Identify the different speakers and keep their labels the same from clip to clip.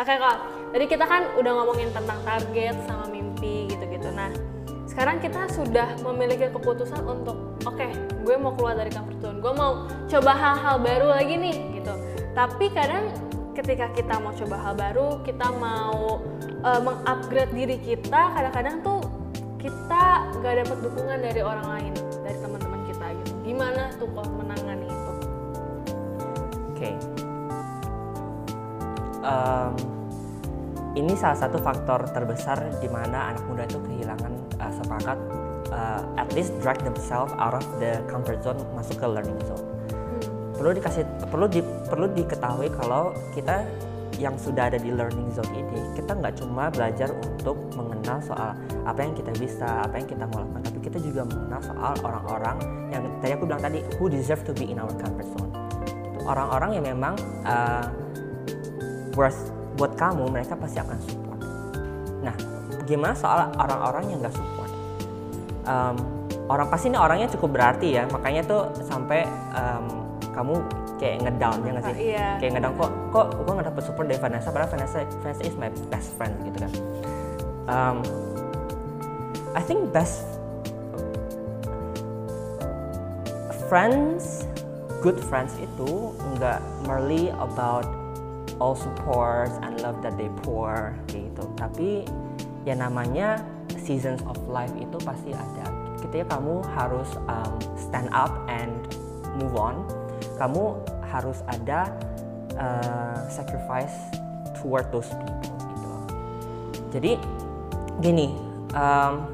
Speaker 1: Oke kak, tadi kita kan udah ngomongin tentang target sama mimpi gitu-gitu. Nah, sekarang kita sudah memiliki keputusan untuk, oke, gue mau keluar dari comfort zone, gue mau coba hal-hal baru lagi nih gitu. Tapi kadang ketika kita mau coba hal baru, kita mau uh, mengupgrade diri kita, kadang-kadang tuh kita gak dapat dukungan dari orang lain, dari teman-teman kita gitu. Gimana tuh kok menangani itu?
Speaker 2: Oke. Okay. Um, ini salah satu faktor terbesar di mana anak muda itu kehilangan uh, sepakat uh, at least drag themselves out of the comfort zone masuk ke learning zone. Hmm. Perlu dikasih perlu di, perlu diketahui kalau kita yang sudah ada di learning zone ini kita nggak cuma belajar untuk mengenal soal apa yang kita bisa apa yang kita mau lakukan tapi kita juga mengenal soal orang-orang yang tadi aku bilang tadi who deserve to be in our comfort zone orang-orang yang memang uh, worth buat kamu mereka pasti akan support nah gimana soal orang-orang yang nggak support um, orang pasti ini orangnya cukup berarti ya makanya tuh sampai um, kamu kayak ngedown ya nggak sih?
Speaker 1: Iya.
Speaker 2: Kayak ngedown kok kok gue nggak dapet support dari Vanessa padahal Vanessa Vanessa is my best friend gitu kan. Um, I think best friends, good friends itu nggak merely about all support and love that they pour gitu. Tapi ya namanya seasons of life itu pasti ada. Ketika kamu harus um, stand up and move on, kamu harus ada uh, sacrifice toward those people gitu. Jadi gini, um,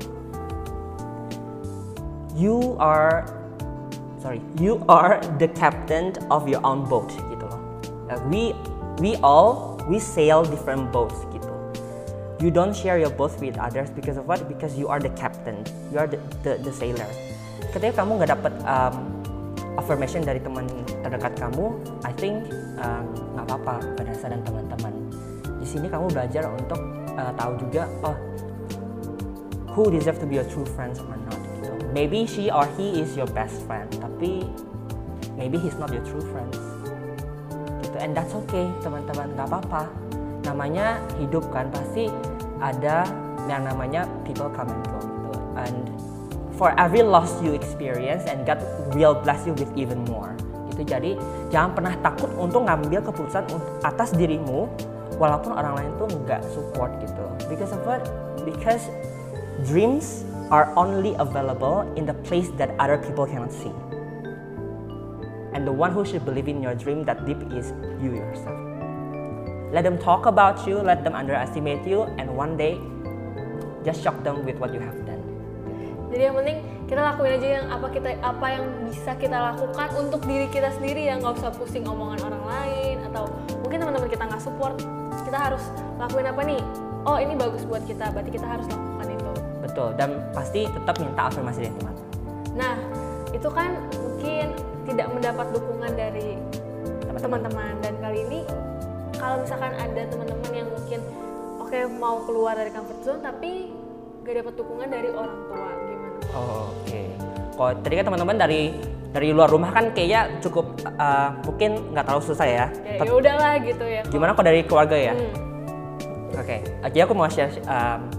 Speaker 2: you are sorry, you are the captain of your own boat gitu loh. Uh, we we all we sail different boats gitu. You don't share your boat with others because of what? Because you are the captain, you are the the, the sailor. Ketika kamu nggak dapet um, affirmation dari teman terdekat kamu, I think um, nggak um, apa-apa Vanessa dan teman-teman. Di sini kamu belajar untuk uh, tahu juga, oh, who deserve to be your true friends or not. Gitu. Maybe she or he is your best friend, tapi maybe he's not your true friends. Gitu. And that's okay, teman-teman, nggak apa-apa. Namanya hidup kan pasti ada yang namanya people come and go gitu. And for every loss you experience and God will bless you with even more. Itu jadi jangan pernah takut untuk ngambil keputusan atas dirimu walaupun orang lain tuh nggak support gitu. Because of what? Because dreams are only available in the place that other people cannot see. And the one who should believe in your dream that deep is you yourself. Let them talk about you, let them underestimate you, and one day just shock them with what you have done.
Speaker 1: Jadi yang penting kita lakuin aja yang apa kita apa yang bisa kita lakukan untuk diri kita sendiri ya. Nggak usah pusing omongan orang lain atau mungkin teman-teman kita nggak support. Kita harus lakuin apa nih? Oh ini bagus buat kita berarti kita harus lakukan itu.
Speaker 2: Betul dan pasti tetap minta afirmasi dari teman.
Speaker 1: Nah itu kan mungkin tidak mendapat dukungan dari teman-teman dan kali ini kalau misalkan ada teman-teman yang mungkin oke okay, mau keluar dari comfort zone tapi gak dapat dukungan dari orang tua
Speaker 2: Oh, Oke. Okay. Kalau tadi kan teman-teman dari dari luar rumah kan kayaknya cukup uh, mungkin nggak terlalu susah ya.
Speaker 1: Ya, ya udahlah gitu ya.
Speaker 2: Gimana kok dari keluarga ya? Hmm. Oke, okay. jadi aku mau share. Um,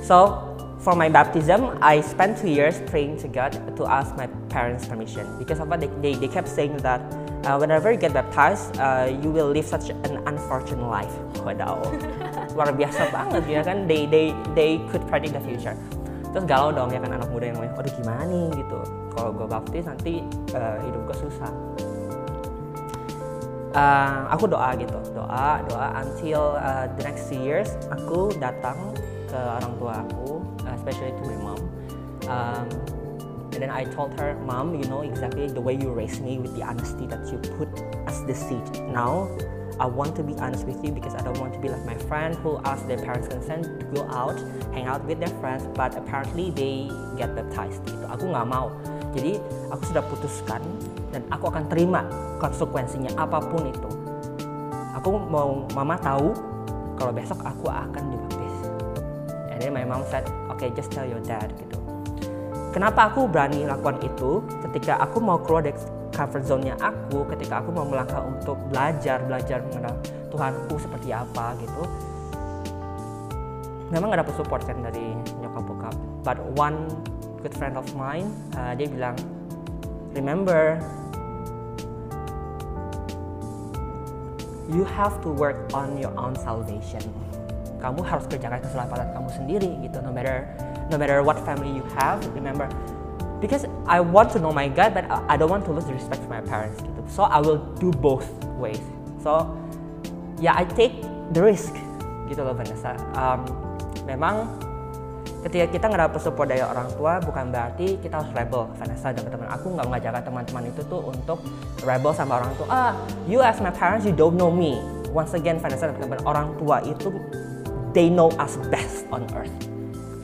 Speaker 2: so for my baptism, I spent two years praying to God to ask my parents permission. Because of what they, they, they kept saying that uh, whenever you get baptized, uh, you will live such an unfortunate life. Wadaw, luar biasa banget ya kan? They they they could predict the future. Terus galau dong ya kan anak muda yang namanya aduh gimana nih? Gitu. Kalau gue baptis nanti uh, hidup gue susah. Uh, aku doa gitu. Doa doa until uh, the next years aku datang ke orang tua aku especially to my mom um, and then I told her mom you know exactly the way you raised me with the honesty that you put as the seed now I want to be honest with you because I don't want to be like my friend who asked their parents consent to go out, hang out with their friends, but apparently they get baptized. Gitu. Aku nggak mau. Jadi aku sudah putuskan dan aku akan terima konsekuensinya apa pun itu. Aku mau mama tahu kalau besok aku akan dibaptis. And then my mom said, okay just tell your dad gitu. Kenapa aku berani lakukan itu? Ketika aku mau keluar dari comfort zone-nya aku ketika aku mau melangkah untuk belajar belajar mengenal Tuhanku seperti apa gitu memang gak dapet support kan dari nyokap bokap. But one good friend of mine uh, dia bilang remember you have to work on your own salvation kamu harus kerjakan keselamatan kamu sendiri gitu no matter no matter what family you have remember. Because I want to know my God but I don't want to lose the respect for my parents gitu. So I will do both ways. So yeah I take the risk gitu loh Vanessa. Um, memang ketika kita nggak dapet support dari orang tua bukan berarti kita harus rebel Vanessa. Dan teman-teman aku nggak ngajakin teman-teman itu tuh untuk rebel sama orang tua. Ah you as my parents you don't know me. Once again Vanessa dan teman-teman orang tua itu they know us best on earth.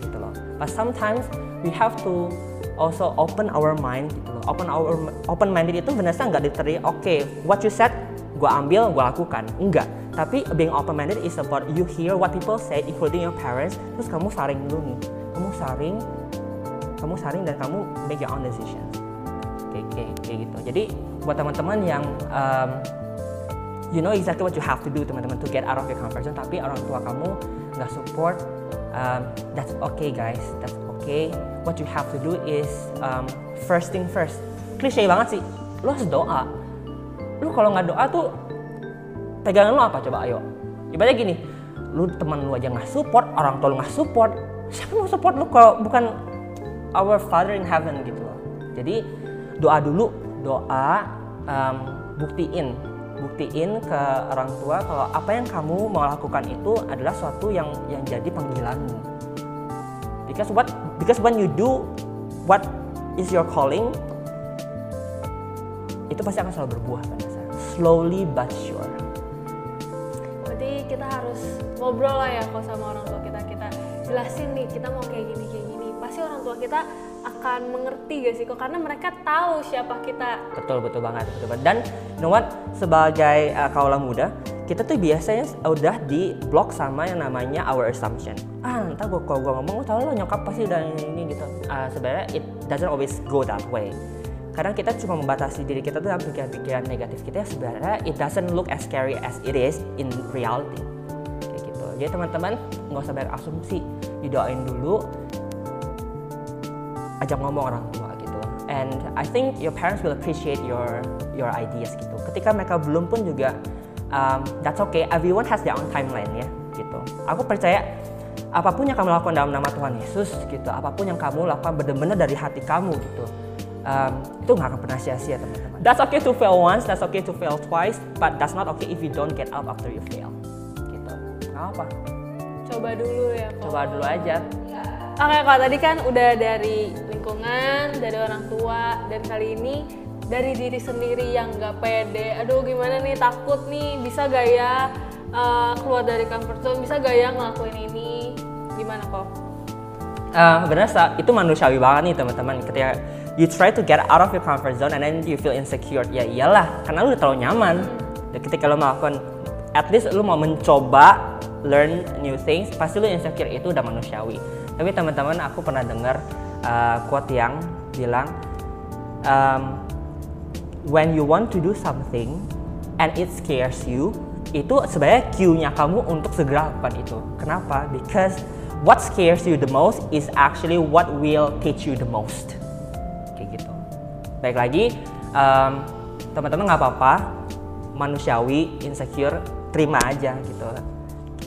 Speaker 2: Gitu loh. But sometimes we have to also open our mind gitu loh. Open our open minded itu Vanessa nggak diteri oke okay, what you said gue ambil gue lakukan. Enggak tapi being open minded is about you hear what people say including your parents terus kamu saring dulu nih. Kamu saring kamu saring dan kamu make your own decisions. Kayak kayak, kayak gitu. Jadi buat teman-teman yang um, you know exactly what you have to do teman-teman to get out of your comfort zone tapi orang tua kamu nggak support um, that's okay guys. That's okay. What you have to do is um, first thing first. Klise banget sih. Lo harus doa. Lu kalau nggak doa tuh pegangan lu apa coba ayo? Ibaratnya gini lu teman lu aja nggak support orang tua lu nggak support siapa mau support lu kalau bukan our father in heaven gitu loh. Jadi doa dulu doa um, buktiin buktiin ke orang tua kalau apa yang kamu mau lakukan itu adalah suatu yang yang jadi panggilanmu. Because what because when you do what is your calling itu pasti akan selalu berbuah kan slowly but sure.
Speaker 1: Berarti kita harus ngobrol lah ya kalau sama orang tua kita. Kita jelasin nih kita mau kayak gini kayak gini. Pasti orang tua kita akan mengerti gak sih kok? Karena mereka tahu siapa kita.
Speaker 2: Betul betul banget betul banget. Dan you know what sebagai uh, kaulah muda kita tuh biasanya udah di blok sama yang namanya our assumption. Ah ntar gua kalau gua ngomong tau lo nyokap pasti udah ini, ini gitu. Uh, sebenarnya it doesn't always go that way. Kadang kita cuma membatasi diri kita tuh dalam pikiran-pikiran negatif kita ya sebenarnya it doesn't look as scary as it is in reality. Kayak gitu. Jadi teman-teman nggak usah banyak asumsi didoain dulu ajak ngomong orang tua gitu. And I think your parents will appreciate your your ideas gitu. Ketika mereka belum pun juga um, that's okay. Everyone has their own timeline ya gitu. Aku percaya apa pun yang kamu lakukan dalam nama Tuhan Yesus gitu apa pun yang kamu lakukan benar-benar dari hati kamu gitu um, itu nggak akan pernah sia-sia teman-teman. That's okay to fail once that's okay to fail twice but that's not okay if you don't get up after you fail gitu. Nggak apa
Speaker 1: coba dulu ya kok.
Speaker 2: coba dulu aja.
Speaker 1: Oke kalau tadi kan udah dari lingkungan, dari orang tua, dan kali ini dari diri sendiri yang nggak pede. Aduh gimana nih? Takut nih. Bisa gak ya uh, keluar dari comfort zone, bisa gak ya ngelakuin ini? Gimana kok?
Speaker 2: Uh, benar itu manusiawi banget nih teman-teman. Ketika you try to get out of your comfort zone and then you feel insecure ya iyalah karena lu udah terlalu nyaman. Dan ketika lu melakukan at least lu mau mencoba learn new things pasti lu insecure. Itu udah manusiawi. Tapi teman-teman aku pernah dengar uh, quote yang bilang um, when you want to do something and it scares you itu sebenarnya cue-nya kamu untuk segera lakukan itu. Kenapa? Because what scares you the most is actually what will teach you the most. Kayak gitu. Baik lagi um, teman-teman nggak apa-apa manusiawi insecure terima aja gitu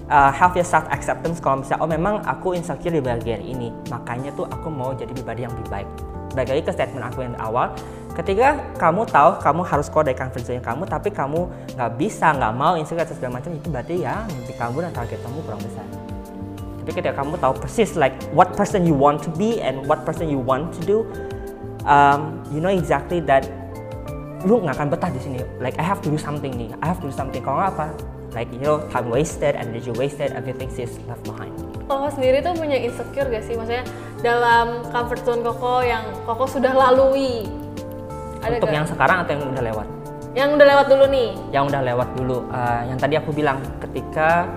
Speaker 2: uh, have your self acceptance kalau misalnya oh memang aku insecure di bagian ini makanya tuh aku mau jadi pribadi yang lebih baik. Baik lagi ke statement aku yang awal ketika kamu tahu kamu harus keluar dari comfort zone kamu tapi kamu nggak bisa nggak mau insecure segala macam itu berarti ya mimpi kamu dan target kamu kurang besar. Tapi ketika kamu tahu persis like what person you want to be and what person you want to do um, you know exactly that lu nggak akan betah di sini. Like I have to do something nih I have to do something. Kalau nggak apa like you know time wasted energy wasted everything is left behind
Speaker 1: Koko sendiri tuh punya insecure gak sih? Maksudnya dalam comfort zone Koko yang Koko sudah lalui
Speaker 2: Ada Untuk gak? yang sekarang atau yang udah lewat?
Speaker 1: Yang udah lewat dulu nih
Speaker 2: Yang udah lewat dulu uh, Yang tadi aku bilang ketika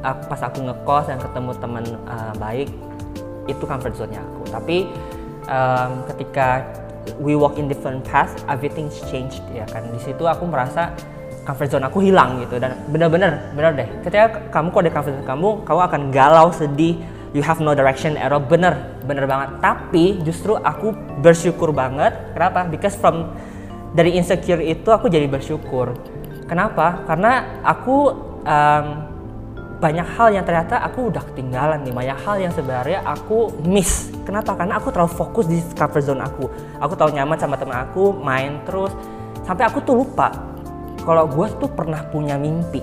Speaker 2: uh, pas aku ngekos dan ketemu teman uh, baik Itu comfort zone-nya aku Tapi um, ketika we walk in different path everything changed ya kan di situ aku merasa comfort zone aku hilang gitu. Dan bener-bener bener deh. Ketika kamu kok di comfort zone kamu kamu akan galau sedih. You have no direction arrow bener bener banget. Tapi justru aku bersyukur banget. Kenapa? Because from dari insecure itu aku jadi bersyukur. Kenapa? Karena aku um, banyak hal yang ternyata aku udah ketinggalan nih. Banyak hal yang sebenarnya aku miss. Kenapa? Karena aku terlalu fokus di comfort zone aku. Aku terlalu nyaman sama teman aku main terus. Sampai aku tuh lupa kalau gue tuh pernah punya mimpi.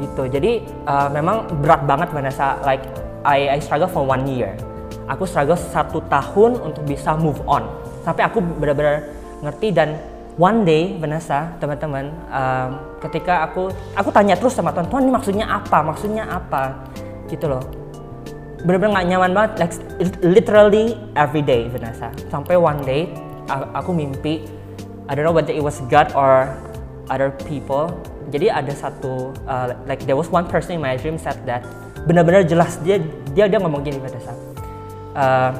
Speaker 2: Gitu. Jadi uh, memang berat banget Vanessa. Like I, I struggle for one year. Aku struggle satu tahun untuk bisa move on. Sampai aku benar-benar ngerti dan one day Vanessa teman-teman um, ketika aku aku tanya terus sama Tuhan Tuhan ini maksudnya apa? Maksudnya apa? Gitu loh. Benar-benar nggak nyaman banget. Like literally every day Vanessa. Sampai one day aku mimpi I don't know whether it was God or other people jadi ada satu uh, like there was one person in my dream said that benar-benar jelas dia dia dia ngomong gini Vanessa uh,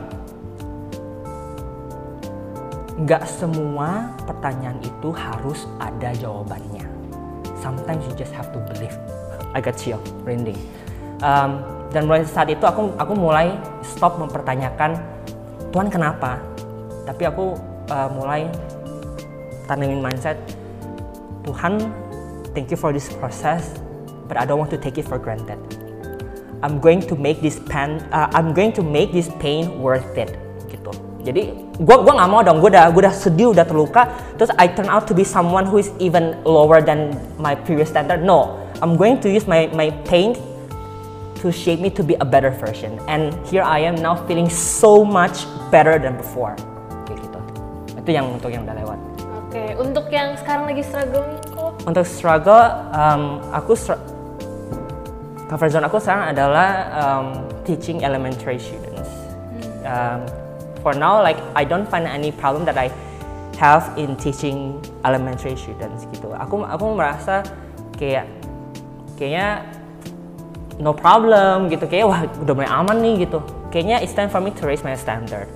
Speaker 2: nggak semua pertanyaan itu harus ada jawabannya. Sometimes you just have to believe. I got chill, merinding. Um, dan mulai saat itu aku aku mulai stop mempertanyakan Tuhan kenapa. Tapi aku uh, mulai tanamin mindset. Tuhan, thank you for this process, but I don't want to take it for granted. I'm going to make this pain, uh, I'm going to make this pain worth it jadi gue gua nggak mau dong. Gue udah gue udah sedih udah terluka terus I turn out to be someone who is even lower than my previous standard. No I'm going to use my my pain to shape me to be a better version. And here I am now feeling so much better than before. Gitu. Itu yang untuk yang udah lewat
Speaker 1: okay. untuk yang sekarang lagi struggle kok
Speaker 2: untuk struggle um, aku str comfort zone aku sekarang adalah um, teaching elementary students hmm. um, for now like I don't find any problem that I have in teaching elementary students gitu. Aku aku merasa kayak kayaknya no problem gitu kayak wah udah mulai aman nih gitu. Kayaknya it's time for me to raise my standard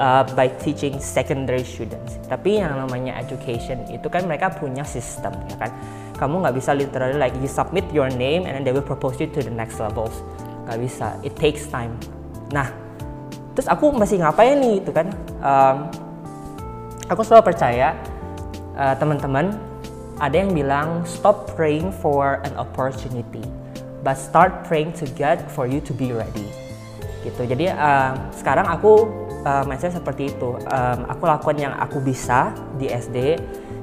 Speaker 2: uh, by teaching secondary students. Tapi yang namanya education itu kan mereka punya sistem ya kan. Kamu nggak bisa literally like you submit your name and then they will propose you to the next levels. Nggak bisa. It takes time. Nah, terus aku masih ngapain nih itu kan um, aku selalu percaya uh, teman-teman ada yang bilang stop praying for an opportunity but start praying to God for you to be ready gitu jadi uh, sekarang aku uh, mindset seperti itu. Um, aku lakukan yang aku bisa di SD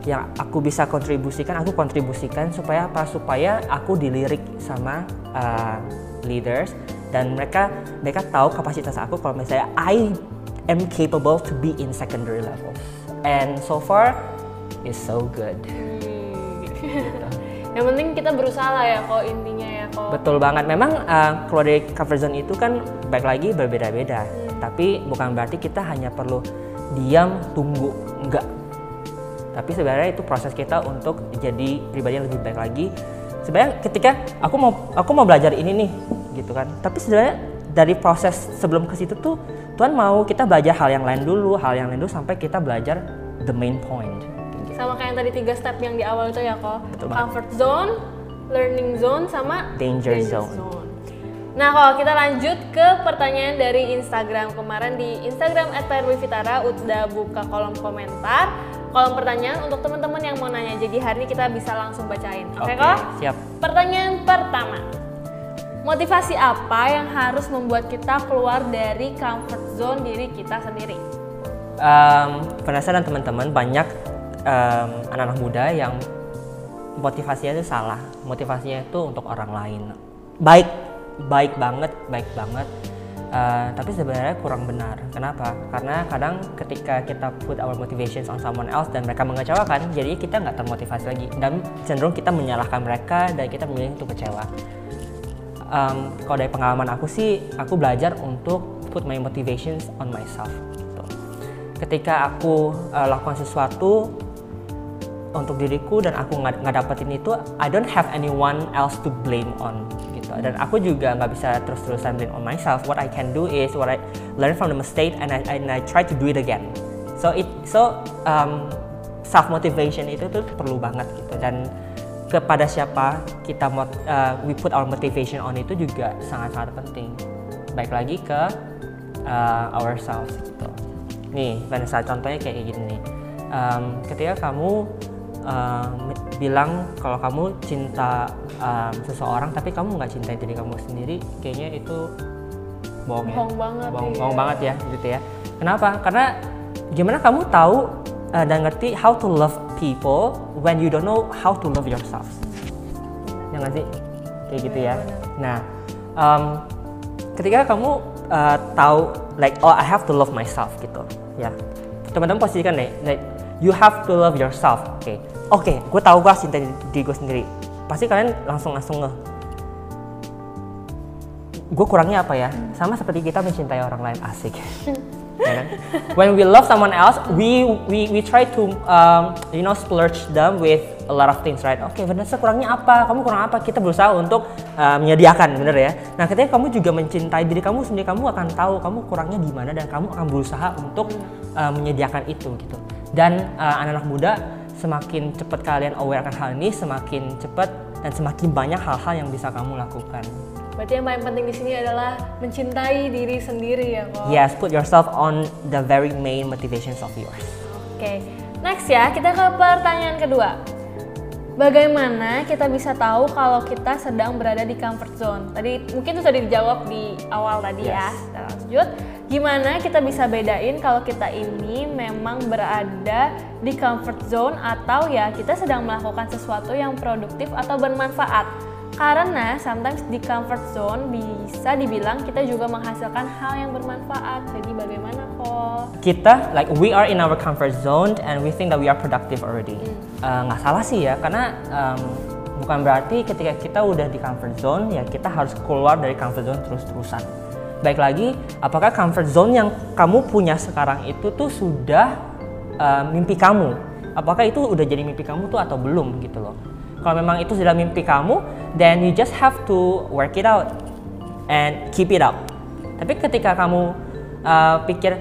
Speaker 2: yang aku bisa kontribusikan aku kontribusikan supaya apa? Supaya aku dilirik sama uh, leaders dan mereka mereka tahu kapasitas aku kalau misalnya I am capable to be in secondary level. And so far is so good.
Speaker 1: Yang penting kita berusaha lah ya kok intinya ya kok
Speaker 2: betul banget. Memang uh, keluar dari comfort zone itu kan baik lagi berbeda-beda. hmm. Tapi bukan berarti kita hanya perlu diam tunggu enggak. Tapi sebenarnya itu proses kita untuk jadi pribadi yang lebih baik lagi. Sebenarnya ketika aku mau aku mau belajar ini nih gitu kan. Tapi sebenarnya dari proses sebelum ke situ tuh Tuhan mau kita belajar hal yang lain dulu hal yang lain dulu sampai kita belajar the main point.
Speaker 1: Sama kayak yang tadi tiga step yang di awal itu ya kok comfort zone learning zone sama
Speaker 2: danger, danger zone. zone
Speaker 1: Nah, kalau kita lanjut ke pertanyaan dari Instagram kemarin di Instagram @perwivitara udah buka kolom komentar, kolom pertanyaan untuk teman-teman yang mau nanya. Jadi hari ini kita bisa langsung bacain. Oke okay, okay, kok?
Speaker 2: Siap.
Speaker 1: Pertanyaan pertama. Motivasi apa yang harus membuat kita keluar dari comfort zone diri kita sendiri?
Speaker 2: Um, penasaran teman-teman banyak um, anak-anak muda yang motivasinya itu salah. Motivasinya itu untuk orang lain. Baik, baik banget, baik banget. Uh, tapi sebenarnya kurang benar. Kenapa? Karena kadang ketika kita put our motivations on someone else dan mereka mengecewakan, jadi kita nggak termotivasi lagi dan cenderung kita menyalahkan mereka dan kita memilih untuk kecewa um, kalau dari pengalaman aku sih aku belajar untuk put my motivations on myself gitu. ketika aku uh, lakukan sesuatu untuk diriku dan aku nggak dapetin itu I don't have anyone else to blame on dan aku juga nggak bisa terus-terusan blame on myself. What I can do is what I learn from the mistake and I, and I try to do it again. So it so um, self motivation itu tuh perlu banget gitu. Dan kepada siapa kita mot, uh, we put our motivation on itu juga sangat-sangat penting. Baik lagi ke uh, ourselves gitu. Nih Vanessa contohnya kayak gini um, ketika kamu um, bilang kalau kamu cinta um, seseorang tapi kamu nggak cintai diri kamu sendiri kayaknya itu bohong,
Speaker 1: Bohong
Speaker 2: ya
Speaker 1: banget,
Speaker 2: bohong,
Speaker 1: iya.
Speaker 2: bohong banget ya gitu ya. Kenapa? Karena gimana kamu tahu uh, dan ngerti how to love people when you don't know how to love yourself. Ya nggak sih? Kayak gitu ya. Nah um, ketika kamu uh, tahu like oh I have to love myself gitu ya. Teman-teman posisikan deh like you have to love yourself oke oke gue tahu gue cintai diri gue sendiri. Pasti kalian langsung langsung nge. Gue kurangnya apa ya? Sama seperti kita mencintai orang lain asik. Ya kan? when we love someone else we we we try to um, you know splurge them with a lot of things right? Oke Vanessa kurangnya apa? Kamu kurang apa? Kita berusaha untuk uh, menyediakan bener ya? Nah ketika kamu juga mencintai diri kamu sendiri kamu akan tahu kamu kurangnya di mana dan kamu akan berusaha untuk uh, menyediakan itu gitu. Dan uh, anak-anak muda semakin cepat kalian aware akan hal ini semakin cepat dan semakin banyak hal-hal yang bisa kamu lakukan
Speaker 1: Berarti yang paling penting di sini adalah mencintai diri sendiri ya kok.
Speaker 2: yes put yourself on the very main motivations of yours
Speaker 1: Oke, next ya kita ke pertanyaan kedua. Bagaimana kita bisa tahu kalau kita sedang berada di comfort zone? Tadi mungkin itu sudah dijawab di awal tadi ya.
Speaker 2: Yes.
Speaker 1: Kita lanjut. Gimana kita bisa bedain kalau kita ini memang berada di comfort zone atau ya kita sedang melakukan sesuatu yang produktif atau bermanfaat? Karena sometimes di comfort zone bisa dibilang kita juga menghasilkan hal yang bermanfaat. Jadi bagaimana kok?
Speaker 2: kita like we are in our comfort zone and we think that we are productive already. Eh, nggak salah sih ya karena em, bukan berarti ketika kita udah di comfort zone ya kita harus keluar dari comfort zone terus-terusan. Baik lagi apakah comfort zone yang kamu punya sekarang itu tuh sudah eh, mimpi kamu? Apakah itu udah jadi mimpi kamu tuh atau belum gitu loh kalau memang itu sudah mimpi kamu then you just have to work it out and keep it up. Tapi ketika kamu uh, pikir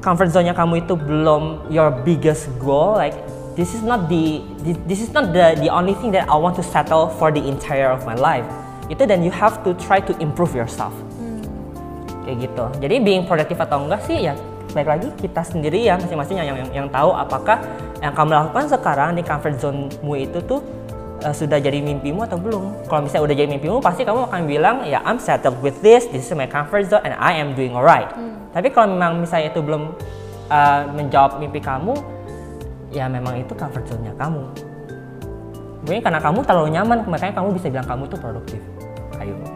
Speaker 2: comfort zone-nya kamu itu belum your biggest goal like this is not the this, is not the the only thing that I want to settle for the entire of my life. Itu then you have to try to improve yourself. Kayak gitu. Jadi being productive atau enggak sih ya baik lagi kita sendiri ya masing-masing yang, yang yang tahu apakah yang kamu lakukan sekarang di comfort zone-mu itu tuh eh, sudah jadi mimpimu atau belum. Kalau misalnya udah jadi mimpimu pasti kamu akan bilang ya I'm settled with this this is my comfort zone and I am doing alright. Tapi kalau memang misalnya itu belum eh, menjawab mimpi kamu ya memang itu comfort zone-nya kamu. Mungkin karena kamu terlalu nyaman makanya kamu bisa bilang kamu tuh produktif. Ayo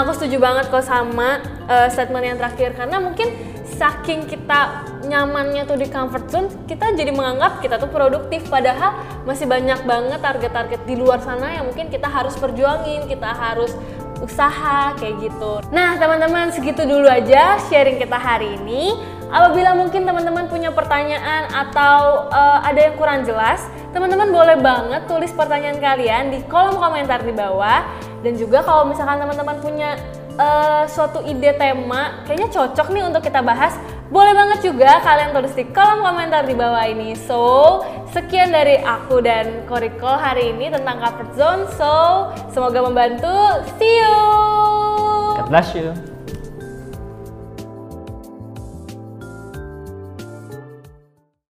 Speaker 1: Aku setuju banget kok sama uh, statement yang terakhir karena mungkin saking kita nyamannya tuh di comfort zone, kita jadi menganggap kita tuh produktif padahal masih banyak banget target-target di luar sana yang mungkin kita harus perjuangin, kita harus usaha kayak gitu. Nah, teman-teman segitu dulu aja sharing kita hari ini. Apabila mungkin teman-teman punya pertanyaan atau uh, ada yang kurang jelas, teman-teman boleh banget tulis pertanyaan kalian di kolom komentar di bawah. Dan juga kalau misalkan teman-teman punya eh, suatu ide tema, kayaknya cocok nih untuk kita bahas, boleh banget juga kalian tulis di kolom komentar di bawah ini. So, sekian dari aku dan Koriko hari ini tentang comfort zone. So, semoga membantu. See you.
Speaker 2: God bless you